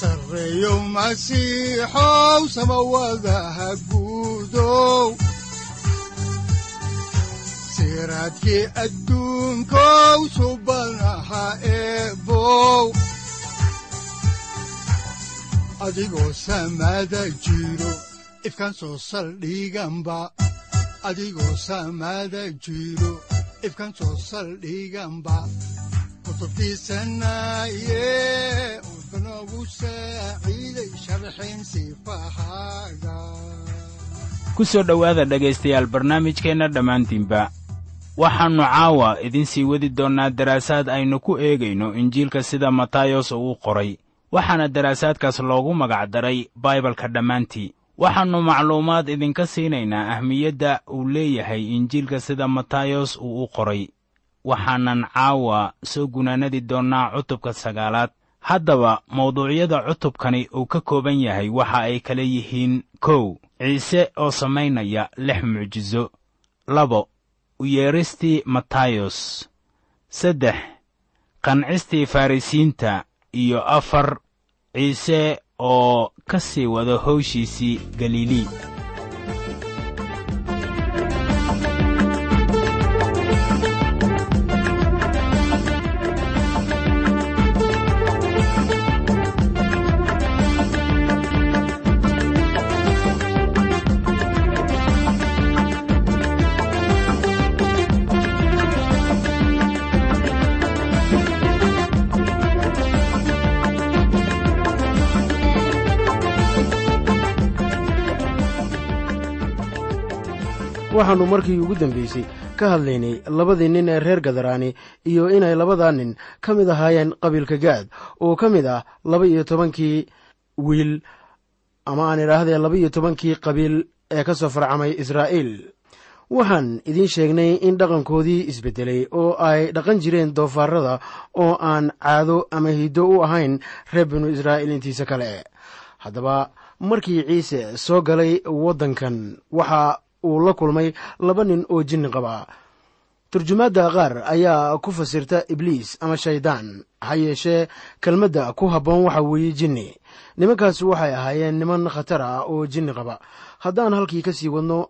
sareyow masiixow samawadaha guudow siraadkii adduunkow subanaha eebow adigoo samaada jiro ifkaan soo soo saldhiganba kutubtiisanaye ku dhowaada dhegaystayaal barnaamijkeenna dhammaantiinba. Waxaannu caawa idiin sii wadi doonnaa daraasaad aynu ku eegayno injiilka sida matayos uu qoray. Waxaana daraasaadkaas loogu magacdaray baibalka dhammaantii. Waxaannu macluumaad idinka siinaynaa ahmiyadda uu leeyahay injiilka sida matayos uu u qoray. Waxaanan caawa soo gunaanadi doonnaa cutubka sagaalaad haddaba mawduucyada cutubkani uu ka kooban yahay waxa ay kala yihiin kow. Ciise oo samaynaya lix mucjiso labo u yeedhistii matayos saddex qancistii farrisiinta iyo afar ciise oo ka sii wada howshiisii galilii waxaannu markii ugu dambaysay ka hadlaynay labadii nin ee reer gadaraani iyo inay labadaa nin ka mid ahaayeen qabiilka gaad oo ka mid ah laba iyo tobankii wiil ama aan idhaahdee laba iyo tobankii qabiil ee ka soo farcamay israa'iil. Waxaan idiin sheegnay in dhaqankoodii isbeddelay oo ay dhaqan jireen doofaarada oo aan caado ama hiddo u ahayn reer binu israa'iil intiisa kale. Haddaba markii ciise soo galay waddankan waxa uu la kulmay laba nin oo jinni qaba. Turjumaadda qaar ayaa ku fasirta ibliis ama shaydaan ha yeeshee kelmadda ku habboon waxa weeye jinni. Nimankaas waxay ahaayeen niman khatar ah oo jinni qaba. Haddaan halkii ka sii wadno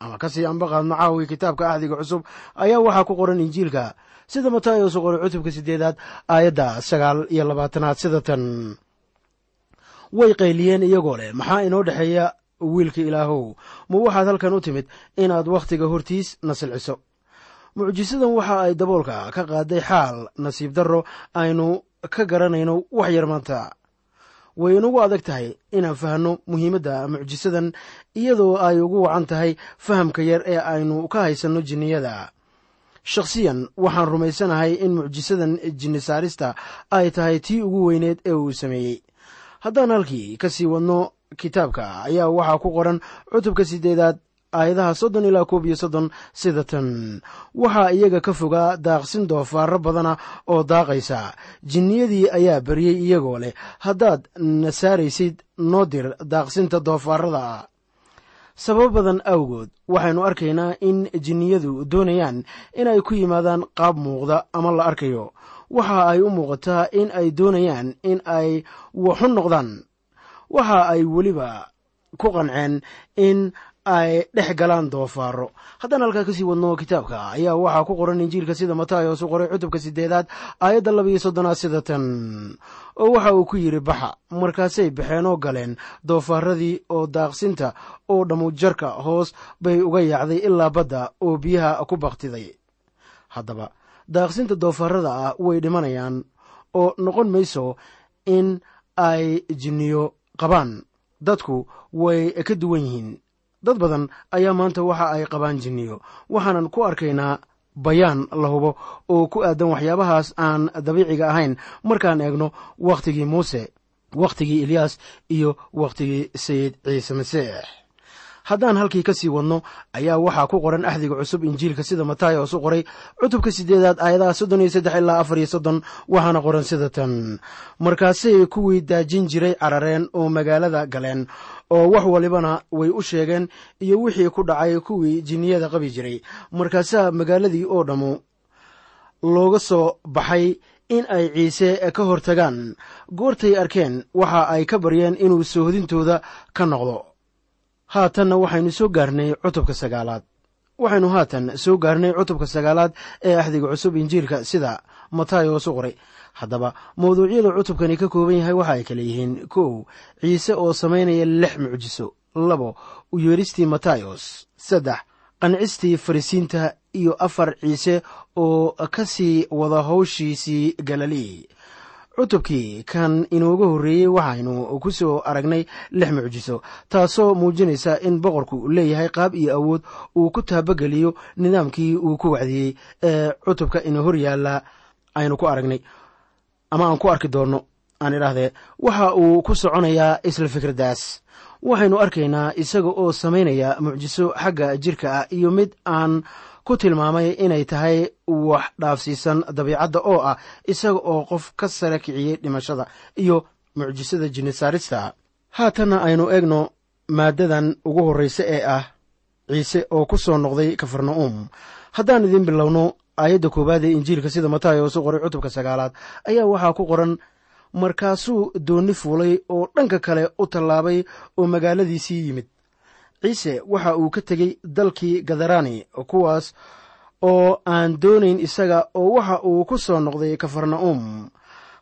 ama ka sii ambaqaadno caawi kitaabka axdiga cusub ayaa waxaa ku qoran injiilka. Sida matayos qoray cutubka siddeedaad aayadda sagaal iyo labaatanaad sida tan. Way qayliyeen iyagoo leh maxaa inoo dhexeeya wiilka ilaahow. Ma waxaad halkan u timid inaad wakhtiga hortiis na silciso mucjisadan waxa ay daboolka ka qaaday xaal nasiib darro aynu ka garanayno wax yar maanta. Way inugu adag tahay inaan fahanno muhiimadda mucjisadan iyadoo ay ugu wacan tahay fahamka yar ee aynu ka haysanno jinniyada. Shakhsiyan waxaan rumaysanahay in mucjisadan jinni saarista ay tahay tii ugu weyneed ee uu sameeyey. Haddaan halkii ka sii wadno kitaabka ayaa waxaa ku qoran cutubka siddeedaad aayadaha soddon ilaa koob iyo soddon sida tan. Waxaa iyaga ka fogaa daaqsin doofaaro badana oo daaqaysa. Jinniyadii ayaa baryey iyagoo leh haddaad na saaraysid noo dir daaqsinta doofaarada sabab badan awgood waxaynu arkaynaa in jinniyadu doonayaan inay ku yimaadaan qaab muuqda ama la arkayo. Waxa ay u muuqataa in ay doonayaan in ay waxu noqdaan waxa ay weliba ku qanceen in ay dhex galaan doofaaro haddaan halkaa ka sii wadno kitaabka ayaa waxaa ku qoran injiilka sida matayos u qoray cutubka siddeedaad aayadda labiiyo soddonaad sida tan. Oo waxa uu ku yidhi baxa markaasay baxeenoo galeen doofaaradii oo daaqsinta oo dhammujarka hoos bay uga yaacday ilaa badda oo biyaha ku baktiday haddaba daaqsinta doofaarada ah way dhimanayaan oo noqon mayso in ay jinniyo qabaan. Dadku way ka duwan yihiin. Dad badan ayaa maanta waxa ay qabaan jinniyo. Waxaanan ku arkaynaa bayaan la hubo oo ku aadan waxyaabahaas aan dabiiciga ahayn. Markaan eegno wakhtigii muuse wakhtigii ilyaas iyo wakhtigii sayid ciise masiix haddaan halkii ka sii wadno ayaa waxaa ku qoran axdiga cusub injiilka sida matayos u qoray cutubka siddeedaad aayadaha soddon iyo saddex ilaa afar iyo soddon waxaana qoran sida tan. Markaasay kuwii daajin jiray carareen oo magaalada galeen oo wax walibana way u sheegeen iyo wixii ku dhacay kuwii jinniyada qabi jiray. Markaasaa magaaladii oo dhammu looga soo baxay in ay ciise ka hortagaan. Goortay arkeen waxa ay ka baryeen inuu soohodintooda ka noqdo haatanna waxaynu soo gaarnay cutubka sagaalaad. Waxaynu haatan soo gaarnay cutubka sagaalaad ee axdiga cusub injiilka sida matayos u qoray. Haddaba mawduucyada cutubkani ka kooban yahay waxa ay kale yihiin kow ciise oo samaynaya lix mucjiso labo u yeeristii matayos saddex qancistii farisiinta iyo afar ciise oo ka sii wada howshiisii galilii cutubkii kan inooga horreeyey waxaynu ku soo aragnay lix mucjiso taasoo muujinaysa in boqorku leeyahay qaab iyo awood uu ku taabageliyo nidaamkii uu ku wacdiyey ee cutubka ina hor yaalla aynu ku aragnay. Ama aan ku arki doonno aan idhaahdee waxa uu ku soconayaa isla fikraddaas. Waxaynu arkaynaa isaga oo samaynaya mucjiso xagga jirka ah iyo mid aan ku tilmaamay inay tahay wax dhaafsiisan dabiicadda oo ah isaga oo qof ka sara kiciyey dhimashada iyo mucjisada jinnisaarista haatanna aynu eegno maaddadan ugu horraysa ee ah ciise oo ku soo noqday kafarna'uum haddaan idiin bilowno aayadda koowaad ee injiilka sida matayos u qoray cutubka sagaalaad ayaa waxaa ku qoran markaasuu doonni fuulay oo dhanka kale u tallaabay oo magaaladiisii yimid ciise waxa uu ka tegey dalkii gadarani kuwaas oo aan doonayn isaga oo waxa uu ku soo noqday kafarna'uum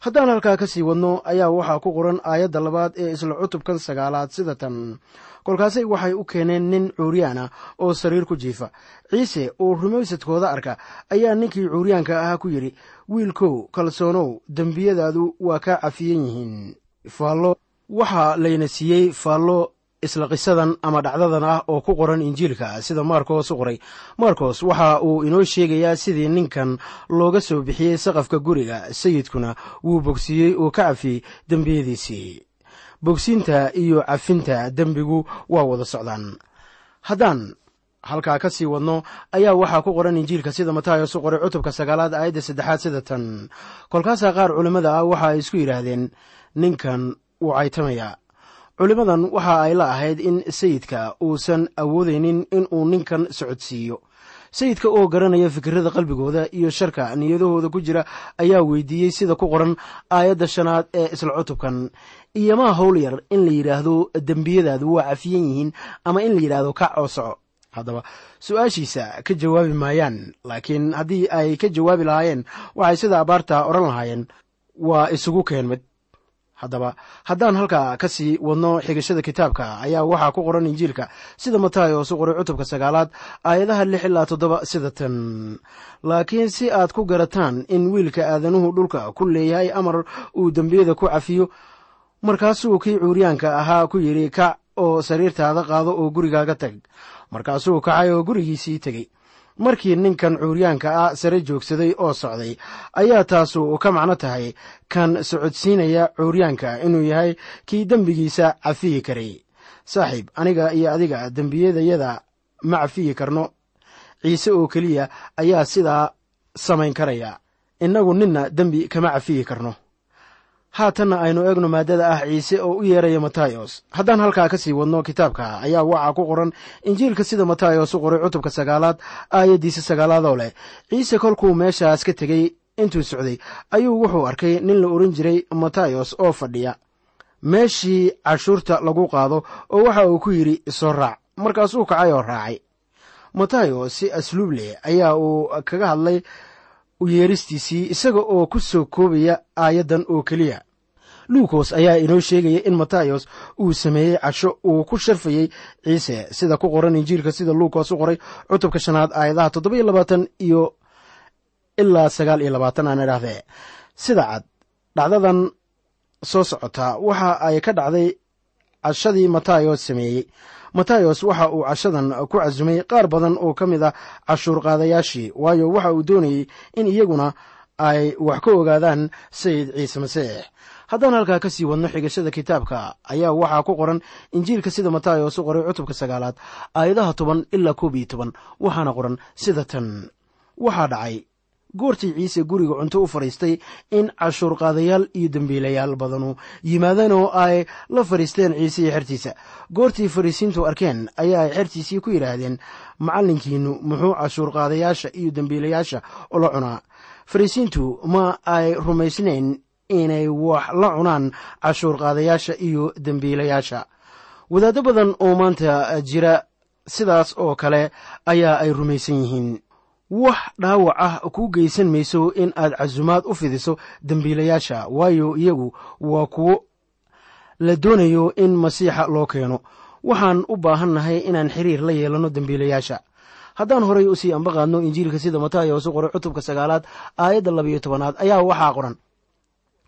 haddaan halkaa ka sii wadno ayaa waxaa ku qoran aayadda labaad ee isla cutubkan sagaalaad sida tan. Kolkaasay waxay u keeneen nin cuuryaana oo sariir ku jiifa. Ciise oo rumaysadkooda arka ayaa ninkii cuuryaanka ahaa ku yidhi wiilkow kalsoonow dembiyadaadu waa kaa cafiyan yihiin. Faallo. Waxaa layna siiyey faallo isla qisadan ama dhacdadan ah oo ku qoran injiilka sida maarkos u qoray. Markos waxa uu inoo sheegayaa sidii ninkan looga soo bixiyey saqafka guriga. Sayidkuna wuu bogsiiyey oo ka cafiyey dembiyadiisii. Bogsiinta iyo cafinta dembigu waa wada socdaan. Haddaan halkaa ka sii wadno ayaa waxaa ku qoran injiilka sida matayos u qoray cutubka sagaalaad aayadda saddexaad sida tan. Kolkaasaa qaar culimmada ah waxa ay isku yidhaahdeen ninkan wuu caytamayaa culimmadan waxa ay la ahayd in sayidka uusan awoodaynin inuu ninkan socodsiiyo. Sayidka oo garanaya fikirada qalbigooda iyo sharka niyadahooda ku jira ayaa weydiiyey sida ku qoran aayadda shanaad ee isla cutubkan. Iyomaa howl yar in la yidhaahdo dembiyadaadu waa cafiyan yihiin ama in la yidhaahdo kac oo soco haddaba su'aashiisa ka jawaabi maayaan laakiin haddii ay ka jawaabi lahaayeen waxay sida abaarta odhan lahaayeen. Waa isugu keen mid haddaba. Haddaan halkaa ka sii wadno xigashada kitaabka ayaa waxaa ku qoran injiilka sida matayos u qoray cutubka sagaalaad aayadaha lix ilaa toddoba sida tan. Laakiin si aad ku garataan in wiilka aadanuhu dhulka ku leeyahay amar uu dembiyada ku cafiyo markaasuu kii cuuryaanka ahaa ku yidhi kac oo sariirtaada qaado oo gurigaaga tag. Markaasuu kacay oo gurigiisii tegey markii ninkan cuuryaanka ah sare joogsaday oo socday ayaa taasu ka macno tahay kan socodsiinaya cuuryaanka inuu yahay kii dembigiisa cafiyi karay. Saaxiib aniga iyo adiga dembiyadayada ma cafiyi karno. Ciise oo keliya ayaa sidaa samayn karaya. Innagu ninna dembi kama cafiyi karno haatanna aynu eegno maaddada ah ciise oo u yeeraya matayos. Haddaan halkaa ka sii wadno kitaabka ayaa waxaa ku qoran injiilka sida matayos u qoray cutubka sagaalaad aayaddiisa sagaalaadoo leh. Ciise kolkuu meeshaas ka tegey intuu socday ayuu wuxuu arkay nin la ohan jiray matayos oo fadhiya. Meeshii cashuurta lagu qaado oo waxa uu ku yidhi soo raac. Markaasuu kacay oo raacay. Matayos si asluub leh ayaa uu kaga hadlay u yeeristiisii isaga oo ku soo koobaya aayaddan oo keliya. Luukos ayaa inoo sheegaya in matayos uu sameeyey casho uu ku sharfayey ciise sida ku qoran injiilka sida luukos u qoray cutubka shanaad aayadaha toddoba-iyo labaatan iyo ilaa sagaal iyo labaatan aan idhaahdee. Sida cad dhacdadan soo socota waxa ay ka dhacday cashadii matayos sameeyey matayos waxa uu cashadan ku casumay qaar badan oo ka mid ah cashuur qaadayaashii waayo waxa uu doonayey in iyaguna ay wax ka ogaadaan sayid ciise masiix. Haddaan halkaa ka sii wadno xigashada kitaabka ayaa waxaa ku qoran injiilka sida matayos u qoray cutubka sagaalaad aayadaha toban ilaa koob iyo toban waxaana qoran sida tan. Waxaa dhacay goortii ciise guriga cunto u fadhiistay in cashuurqaadayaal iyo dembiilayaal badanu yimaadeen oo ay la fadhiisteen ciise iyo xertiisa. Goortii fariisiintu arkeen ayaa ay xertiisii ku yidhaahdeen macallinkiinnu muxuu cashuurqaadayaasha iyo dembiilayaasha ula cunaa? Fariisiintu ma ay rumaysnayn inay wax la cunaan cashuurqaadayaasha iyo dembiilayaasha wadaaddo badan oo maanta jira sidaas oo kale ayaa ay rumaysan yihiin wax dhaawac ah kuu geysan mayso in aad casumaad u fidiso dembiilayaasha waayo iyagu waa kuwo la doonayo in masiixa loo keeno. Waxaan u baahannahay inaan xiriir la yeelanno dembiilayaasha haddaan horay u sii ambaqaadno injiilka sida matayos u qoray cutubka sagaalaad aayadda labayo tobanaad ayaa waxaa qoran.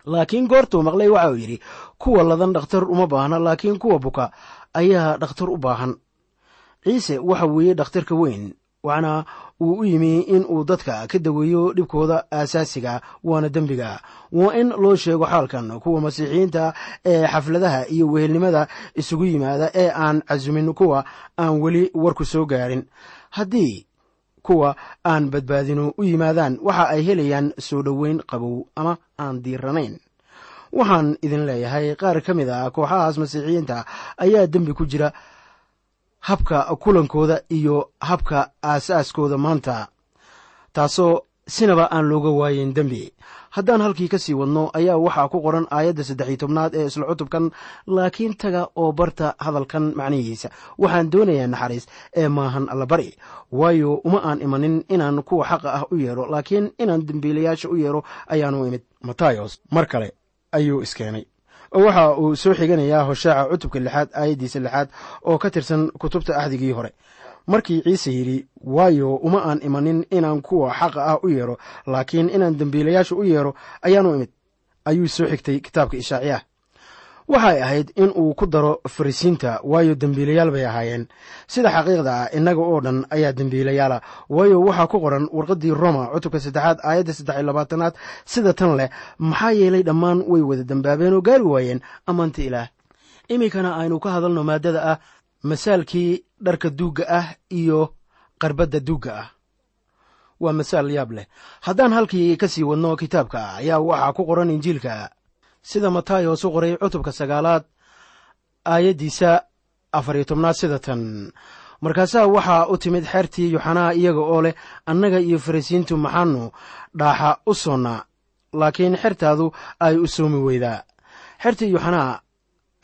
Laakiin goortuu maqlay waxa uu yidhi kuwa ladan dhakhtar uma baahna laakiin kuwa buka ayaa dhakhtar u baahan. Ciise waxa weeye dhakhtarka weyn waxna uu u yimi in uu dadka ka daweeyo dhibkooda aasaasiga waana dembiga. Waa in loo sheego xaalkan kuwa masiixiyiinta ee xafladaha iyo wehelnimada isugu yimaada ee aan casumin kuwa aan weli warku soo gaarin. Haddii kuwa aan badbaadino u yimaadaan waxa ay helayaan soo dhoweyn qabow ama aan diiranayn. Waxaan idin leeyahay qaar ka mid a kooxahaas masiixiyiinta ayaa dembi ku jira habka kulankooda iyo habka aasaaskooda maanta. Taasoo sinaba aan looga waayen dembi haddaan halkii ka sii wadno ayaa waxaa ku qoran aayadda saddexiy tobnaad ee isla cutubkan laakiin taga oo barta hadalkan macnihiisa. Waxaan doonayaa naxariis ee maahan allabari waayo uma aan imanin inaan kuwa xaqa ah u yeedho laakiin inaan dembiilayaasha u yeedho ayaanu imid. Matayos mar kale ayuu iskeenay waxa uu soo xiganayaa hoshaaca cutubka lixaad aayaddiisa lixaad oo ka tirsan kutubta axdigii hore. Markii ciise yidhi waayo uma aan imanin inaan kuwa xaqa ah u yeedho laakiin inaan dembiilayaasha u yeedho ayaanu imid ayuu soo xigtay kitaabka ishaaciyaah waxay ahayd in uu ku daro farisiinta waayo dembiilayaal bay ahaayeen. Sida xaqiiqda ah innaga oo dhan ayaa dembiilayaala waayo waxaa ku qoran warqaddii roma cutubka saddexaad aayadda saddex iyo labaatanaad. Sida tan leh maxaa yeelay dhammaan way wada dembaabeen oo gaari waayeen ammaanta ilaah. Iminkana aynu ka hadalno maaddada ah masaalkii dharka duugga ah iyo qarbadda duugga ah. Waa masaal yaab leh. Haddaan halkii ka sii wadno kitaabka ayaa waxaa ku qoran injiilka sida matayos u qoray cutubka sagaalaad aayaddiisa afar iyo tobnaad sida tan. Markaasaa waxaa u timid xeertii yuxanaa iyaga oo leh annaga iyo farisiintu maxaanu dhaaxa u soonnaa laakiin xertaadu ay u soomi weydaa. Xertii yuxanaa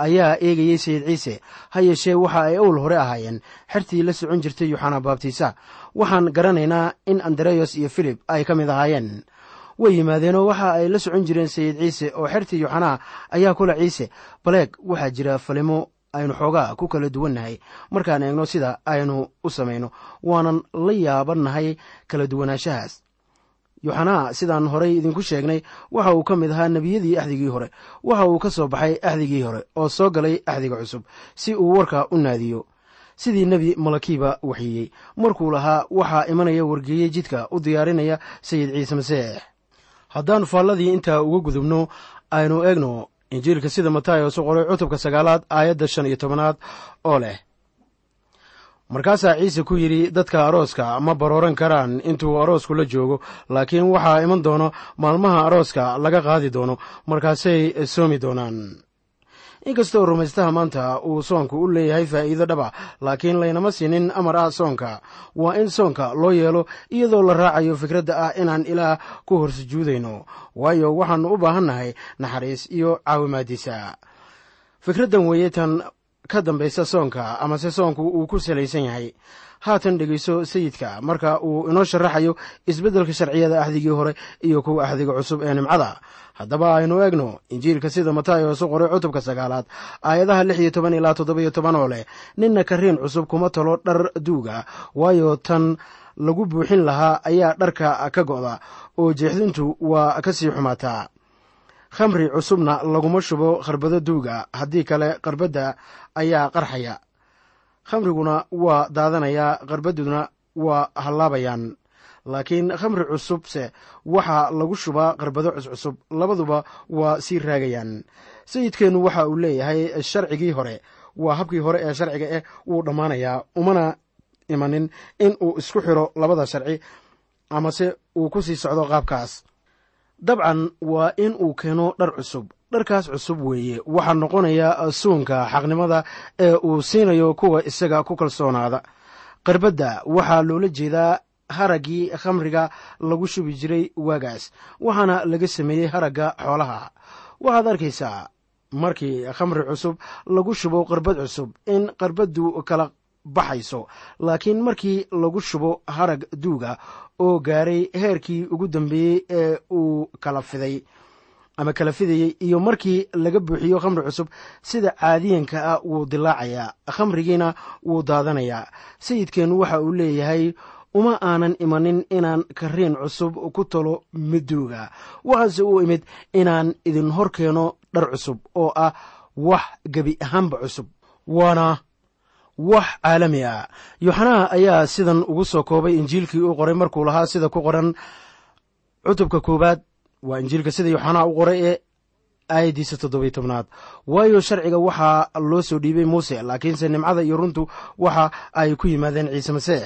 ayaa eegayey sayid ciise ha yeeshee waxa ay owl hore ahaayeen. Xertii la socon jirtay yuxanaa baabtiisa. Waxaan garanaynaa in andereyos iyo filib ay ka mid ahaayeen way yimaadeenoo waxa ay la socon jireen sayid ciise oo xertii yuxanaa ayaa kula ciise. Baleeg waxaa jira falimo aynu xoogaa ku kala duwannahay. Markaan eegno sida aynu u samayno waanan la yaabannahay kala duwanaanshahaas. Yuxanaa sidaan horay idinku sheegnay waxa uu ka mid ahaa nebiyadii axdigii hore. Waxa uu ka soo baxay axdigii hore oo soo galay axdiga cusub si uu warka u naadiyo. Sidii nebi malakiiba waxiyey. Markuu lahaa waxaa imanaya wargeeye jidka u diyaarinaya sayid ciise maseex haddaan faalladii intaa uga gudubno aynu eegno injiilka sida matayos u qoray cutubka sagaalaad aayadda shan iyo tobanaad oo leh. Markaasaa ciise ku yidhi dadka arooska ma barooran karaan intuu aroosku la joogo laakiin waxaa iman doono maalmaha arooska laga qaadi doono markaasay soomi doonaan inkastoo rumaystaha maanta uu soonku u leeyahay faa'iido dhaba laakiin laynama siinin amar ah soonka. Waa in soonka loo yeelo iyadoo la raacayo fikradda ah inaan ilaah ku hor sujuudayno waayo waxaannu u baahannahay naxariis iyo caawimaaddiisa. Fikraddan weeye tan ka dambaysa soonka amase soonku uu ku salaysan yahay. Haatan dhegayso sayidka marka uu inoo sharaxayo isbeddelka sharciyada axdigii hore iyo kuwa axdiga cusub ee nimcada haddaba aynu eegno injiilka sida matayos u qoray cutubka sagaalaad aayadaha lix iyo toban ilaa toddobiyo toban oo leh ninna kariin cusub kuma talo dhar duuga waayo tan lagu buuxin lahaa ayaa dharka ka go'da oo jeexdintu waa ka sii xumaataa. Khamri cusubna laguma shubo kharbado duuga haddii kale kharbadda ayaa qarxaya. Khamriguna waa daadanayaa kharbaduna waa hallaabayaan laakiin khamri cusubse waxaa lagu shubaa qarbado cuscusub labaduba waa sii raagayaan. Sayidkeennu waxa uu leeyahay sharcigii hore. Waa habkii hore ee sharciga eh wuu dhammaanayaa umana imanin in uu isku xiro labada sharci amase uu ku sii socdo qaabkaas. Dabcan waa in uu keeno dhar cusub. Dharkaas cusub weeye. Waxaa noqonaya suunka xaqnimada ee uu siinayo kuwa isaga ku kalsoonaada. Qarbadda waxaa loola jeedaa haraggii khamriga lagu shubi jiray waagaas waxaana laga sameeyey haragga xoolaha. Waxaad arkaysaa markii khamri cusub lagu shubo qarbad cusub in qarbaddu kala baxayso laakiin markii lagu shubo harag duuga oo gaaray heerkii ugu dambeeyey ee uu kala fiday ama kala fidayey iyo markii laga buuxiyo khamri cusub sida caadiyanka ah wuu dilaacayaa khamrigiina wuu daadanayaa. Sayidkeennu waxa uu leeyahay uma aanan imanin inaan kariin cusub ku talo midduuga waxaase uu imid inaan idin hor keeno dhar cusub oo ah wax gebi ahaanba cusub. Waana wax caalami ah. Yoxanaa ayaa sidan ugu soo koobay injiilkii uu qoray markuu lahaa sida ku qoran. Cutubka koowaad waa injiilka sida yoxanaa u qoray ee aayaddiisa toddobiy tobnaad. Waayo sharciga waxaa loo soo dhiibay muuse laakiinse nimcada iyo runtu waxa ay ku yimaadeen ciise masiix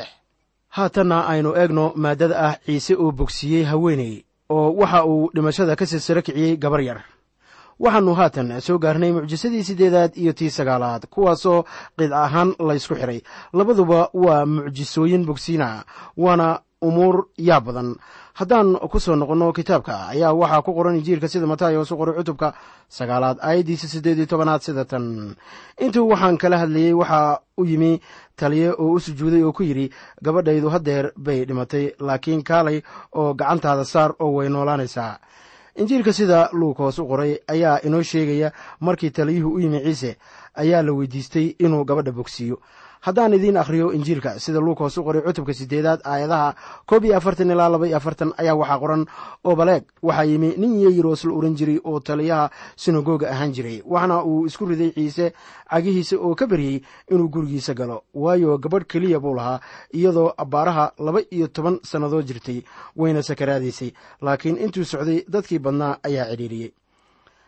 haatanna aynu eegno maaddada ah ciise oo bogsiiyey haweeney oo waxa uu dhimashada ka silsiro kiciyey gabar yar. Waxaannu haatan soo gaarnay mucjisadii siddeedaad iyo tii sagaalaad kuwaasoo qidca ahaan laysku xidhay labaduba waa mucjisooyin bogsiina waana umuur yaa badan. Haddaan ku soo noqonno kitaabka ayaa waxaa ku qoran injiilka sida matayos u qoray cutubka sagaalaad aayaddiisa siddeed iyo tobanaad sida tan. Intuu waxaan kala hadlayey waxaa u yimi taliye oo u sujuuday oo ku yidhi gabadhaydu haddeer bay dhimatay laakiin kaalay oo gacantaada saar oo way noolaanaysaa. Injiilka sida luukos u qoray ayaa inoo sheegaya markii taliyuhu u yimi ciise ayaa la weydiistay inuu gabadha bogsiiyo haddaan idiin akhriyo injiilka sida luukos u qoray cutubka siddeedaad aayadaha koob iyo afartan ilaa laba afartan ayaa waxaa qoran oo baleeg. Waxaa yimi nin yeyiroos la ohan jiray oo taliyaha sinagoga ahaan jiray waxna uu isku riday ciise cagihiisa oo ka baryey inuu gurigiisa galo. Waayo gabadh keliya buu lahaa iyadoo abbaaraha laba iyo toban sannadood jirtay wayna sakaraadaysay laakiin intuu socday dadkii badnaa ayaa cidhiiriyey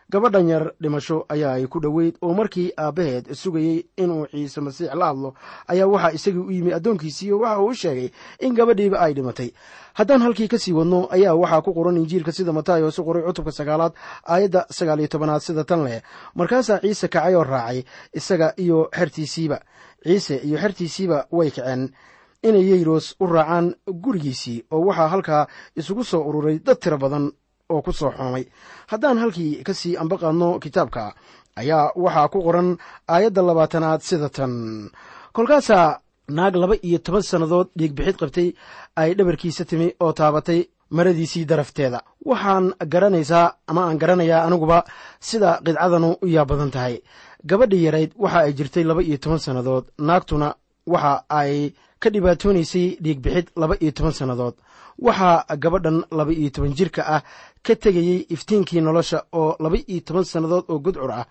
gabadhan yar dhimasho ayaa ay ku dhoweyd oo markii aabbaheed sugayey inuu ciise masiix la hadlo ayaa waxaa isagii u yimi addoonkiisiiyo waxa uu u sheegay in gabadhiiba ay dhimatay. Haddaan halkii ka sii wadno ayaa waxaa ku qoran injiilka sida matayos u qoray cutubka sagaalaad aayadda sagaal iyo tobanaad sida tan leh. Markaasaa ciise kacay oo raacay isaga iyo xertiisiiba. Ciise iyo xertiisiiba way kaceen. Inay yeyros u raacaan gurigiisii oo waxaa halkaa isugu soo ururay dad tiro badan oo ku soo xoomay haddaan halkii ka sii ambaqaadno kitaabka ayaa waxaa ku qoran aayadda labaatanaad sida tan. Kolkaasaa naag laba iyo toban sannadood dhiigbixid qabtay ay dhabarkiisa timi oo taabatay maradiisii darafteeda. Waxaan garanaysaa ama aan garanayaa aniguba sida qidcadanu u yaa badan tahay. Gabadhii yarayd waxa ay jirtay laba iyo toban sannadood. Naagtuna waxa ay ka dhibaatoonaysay dhiigbixid laba iyo toban sannadood waxaa gabadhan laba iyo toban jirka ah ka tegayey iftiinkii nolosha oo laba iyo toban sannadood oo gudcur ah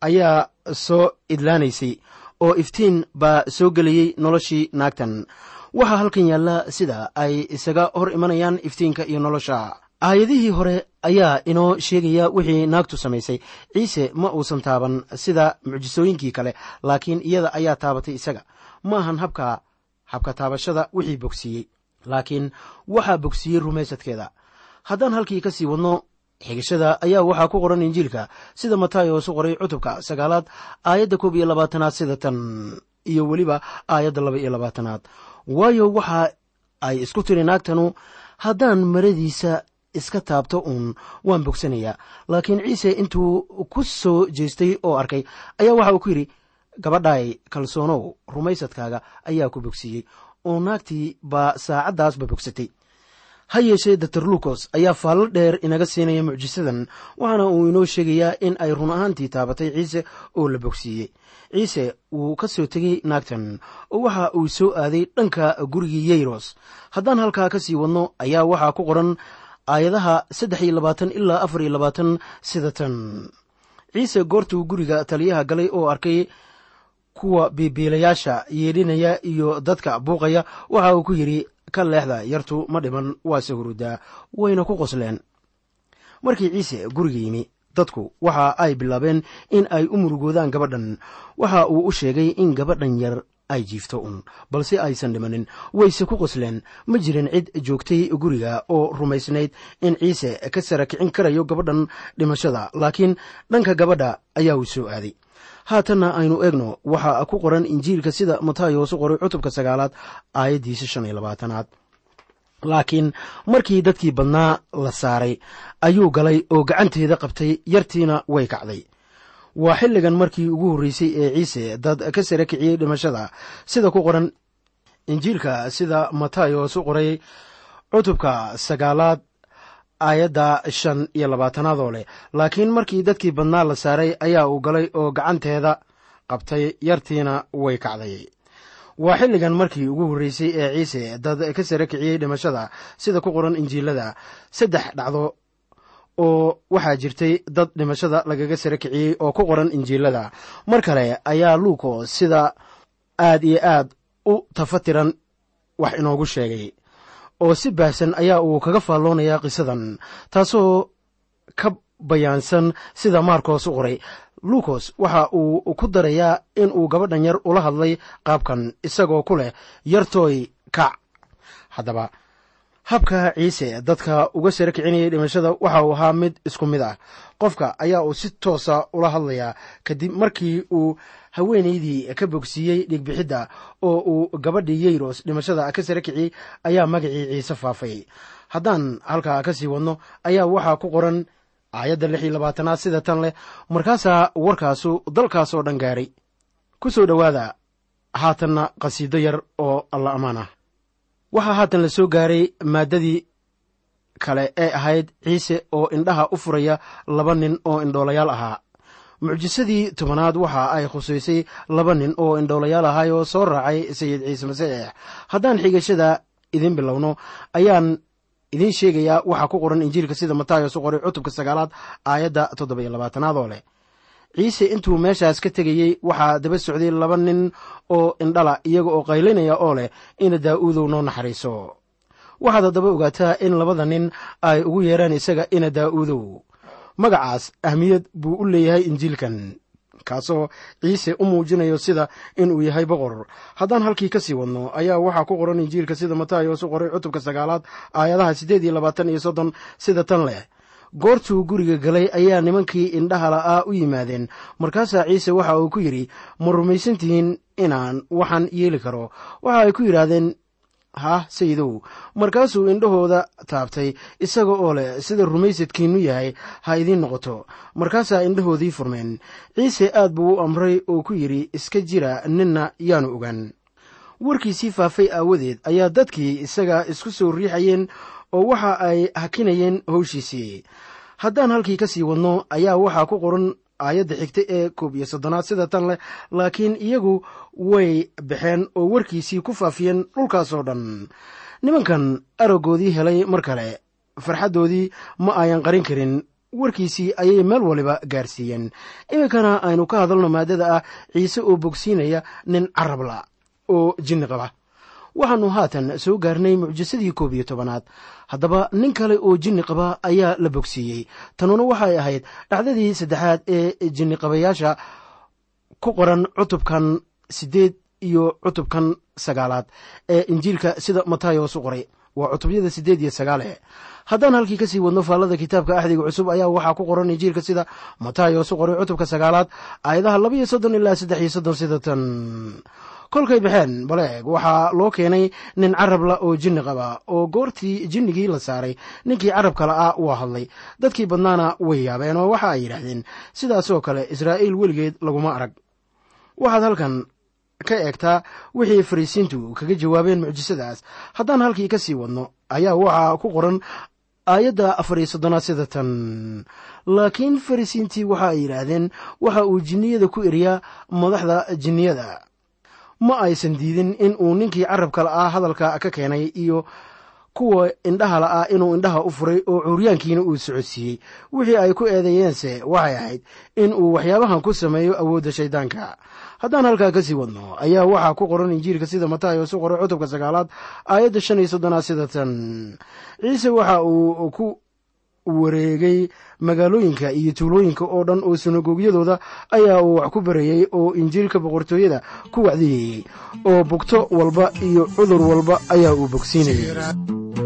ayaa soo idlaanaysay oo iftiin baa soo gelayey noloshii naagtan. Waxaa halkan yaalla sida ay isaga hor imanayaan iftiinka iyo nolosha. Aayadihii hore ayaa inoo sheegaya wixii naagtu samaysay. Ciise ma uusan taaban sida mucjisooyinkii kale laakiin iyada ayaa taabatay isaga. Ma ahan habka habka taabashada wixii bogsiiyey laakiin waxaa bogsiiyey rumaysadkeeda. Haddaan halkii ka sii wadno xigashada ayaa waxaa ku qoran injiilka sida matayos u qoray cutubka sagaalaad aayadda koob iyo labaatanaad sida tan iyo weliba aayadda laba iyo labaatanaad. Waayo waxa ay isku tiri naagtanu haddaan maradiisa iska taabto uun waan bogsanayaa. Laakiin ciise intuu ku soo jeestay oo arkay ayaa waxa uu ku yidhi gabadhaay kalsoonow rumaysadkaaga ayaa ku bogsiiyey oo naagtii baa saacaddaasba bogsatay ha yeeshee dotor luukos ayaa faallo dheer inaga siinaya mucjisadan waxaana uu inoo sheegayaa in ay run ahaantii taabatay ciise oo la bogsiiyey. Ciise wuu ka soo tegey naagtan oo waxa uu soo aaday dhanka gurigii yeyros haddaan halkaa ka sii wadno ayaa waxaa ku qoran aayadaha saddex iyo labaatan ilaa afar iyo labaatan sida ciise goortuu guriga taliyaha galay oo arkay kuwa biibiilayaasha yeedhinaya iyo dadka buuqaya waxa uu ku yidhi ka leexda yartu ma dhiman waase hurudaa wayna ku qosleen. Markii ciise guriga yimi dadku waxa ay bilaabeen in ay u murugoodaan gabadhan. Waxa uu u sheegay in gabadhan yar ay jiifto un balse aysan dhimanin. Wayse ku qosleen ma jirin cid joogtay guriga oo rumaysnayd in ciise ka sara kicin karayo gabadhan dhimashada laakiin dhanka gabadha ayaa uu soo aaday haatanna aynu eegno waxaa ku qoran injiilka sida matayos u qoray cutubka sagaalaad aayaddiisa shan iyo labaatanaad. Laakiin markii dadkii badnaa la saaray ayuu galay oo gacanteeda qabtay yartiina way kacday. Waa xilligan markii ugu horreysay ee ciise dad ka sare kiciyey dhimashada. Sida ku qoran injiilka sida matayos u qoray cutubka sagaalaad aayadda shan iyo labaatanaad oo leh laakiin markii dadkii badnaa la saaray ayaa uu galay oo gacanteeda qabtay yartiina way kacday. Waa xilligan markii ugu horreysay ee ciise dad ka sare kiciyey dhimashada sida ku qoran injiilada saddex dhacdo oo waxaa jirtay dad dhimashada lagaga sare kiciyey oo ku qoran injiilada. Mar kale ayaa luuko sida aad iyo aad u tafatiran wax inoogu sheegay oo si baahsan ayaa uu kaga faalloonayaa qisadan taasoo ka bayaansan sida maarkos u qoray. Luukos waxa uu ku darayaa in uu gabadhan yar ula hadlay qaabkan isagoo ku leh yartooy kac. Haddaba habka ciise dadka uga sare kicinayay dhimashada waxa uu ahaa mid isku mid ah. Qofka ayaa uu si toosa ula hadlayaa kadib markii uu haweenaydii ka bogsiiyey dhiigbixidda oo uu gabadhii yeyros dhimashada ka sare kiciyey ayaa magacii ciise faafay. Haddaan halkaa ka sii wadno ayaa waxaa ku qoran aayadda lix iyo labaatanaad sida tan leh markaasaa warkaasu dalkaas oo dhan gaaray. Ku soo dhowaada haatanna qhasiido yar oo alla ammaan ah waxaa haatan la soo gaaray maaddadii kale ee ahayd ciise oo indhaha u furaya laba nin oo indhoolayaal ahaa. Mucjisadii tobanaad waxa ay khusaysay laba nin oo indhoolayaal ahay oo soo raacay sayid ciise masiix haddaan xigashada idiin bilowno ayaan idiin sheegayaa waxaa ku qoran injiilka sida matayos u qoray cutubka sagaalaad aayadda toddoba iyo labaatanaad oo leh ciise intuu meeshaas ka tegayey waxaa daba socday laba nin oo indhala iyaga oo qaylinaya oo leh ina daa'uudow noo naxariiso. Waxaad haddaba ogaataa in labada nin ay ugu yeeraan isaga ina daa'uudow magacaas ahmiyad buu u leeyahay injiilkan kaasoo ciise u muujinayo sida inuu yahay boqor. Haddaan halkii ka sii wadno ayaa waxaa ku qoran injiilka sida matayos u qoray cutubka sagaalaad aayadaha siddeed iyo labaatan iyo soddon sida tan leh goortuu guriga galay ayaa nimankii indhaha la'aa u yimaadeen. Markaasaa ciise waxa uu ku yidhi ma rumaysantihiin inaan waxaan yeeli karo. Waxa ay ku yidhaahdeen hah sayidow markaasuu indhahooda taabtay isaga oo leh sida rumaysadkiinnu yahay ha idiin noqoto. Markaasaa indhahoodii furmeen. Ciise aad buu u amray oo ku yidhi iska jira ninna yaanu ogaan. Warkiisii faafay aawadeed ayaa dadkii isaga isku soo riixayeen oo waxa ay hakinayeen howshiisii haddaan halkii ka sii wadno ayaa waxaa ku qoran aayadda xigta ee koob iyo soddonaad sida tan leh laakiin iyagu way baxeen oo warkiisii ku faafiyeen dhulkaasoo dhan. Nimankan araggoodii helay mar kale farxaddoodii ma ayan qarin karin warkiisii ayay meel waliba gaarsiiyeen. Iminkana aynu ka hadalno maaddada ah ciise oo bogsiinaya nin carabla oo jinni qaba waxaannu haatan soo gaarnay mucjisadii koob iyo tobanaad. Haddaba nin kale oo jinni qaba ayaa la bogsiiyey. Tanuna waxay ahayd dhacdadii saddexaad ee jinniqabayaasha ku qoran cutubkan siddeed iyo cutubkan sagaalaad ee injiilka sida matayos u qoray. Waa cutubyada siddeed iyo sagaale haddaan halkii ka sii wadno faallada kitaabka axdiga cusub ayaa waxaa ku qoran injiilka sida matayos u qoray cutubka sagaalaad aayadaha laba iyo soddon ilaa saddex iyo soddon sida tan kolkay baxeen baleeg waxaa loo keenay nin carabla oo jinni qaba oo goortii jinnigii la saaray ninkii carabka la'aa waa hadlay. Dadkii badnaana way yaabeen oo waxa ay yidhaahdeen sidaasoo kale israa'iil weligeed laguma arag. Waxaad halkan ka eegtaa wixii fariisiintu kaga jawaabeen mucjisadaas. Haddaan halkii ka sii wadno ayaa waxaa ku qoran aayadda afar iyo soddonaad sida tan. Laakiin fariisiintii waxa ay yidhaahdeen waxa uu jinniyada ku eriyaa madaxda jinniyada ma aysan diidin in uu ninkii carabka la'aa hadalka ka keenay iyo kuwa indhaha la'aa inuu indhaha u furay oo cuuryaankiina uu socodsiiyey. Wixii ay ku eedeeyeense waxay ahayd in uu waxyaabahan ku sameeyo awoodda shayddaanka haddaan halkaa ka sii wadno ayaa waxaa ku qoran injiilka sida matayos u qoray cutubka sagaalaad aayadda shan iyo soddonaad sida tan. Ciise waxa uu ku wareegay magaalooyinka iyo tuulooyinka oo dhan oo sinagogyadooda ayaa uu wax ku barayey oo injiilka boqortooyada ku wacdiyeyey oo bugto walba iyo cudur walba ayaa uu bogsiinayay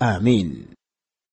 aamiin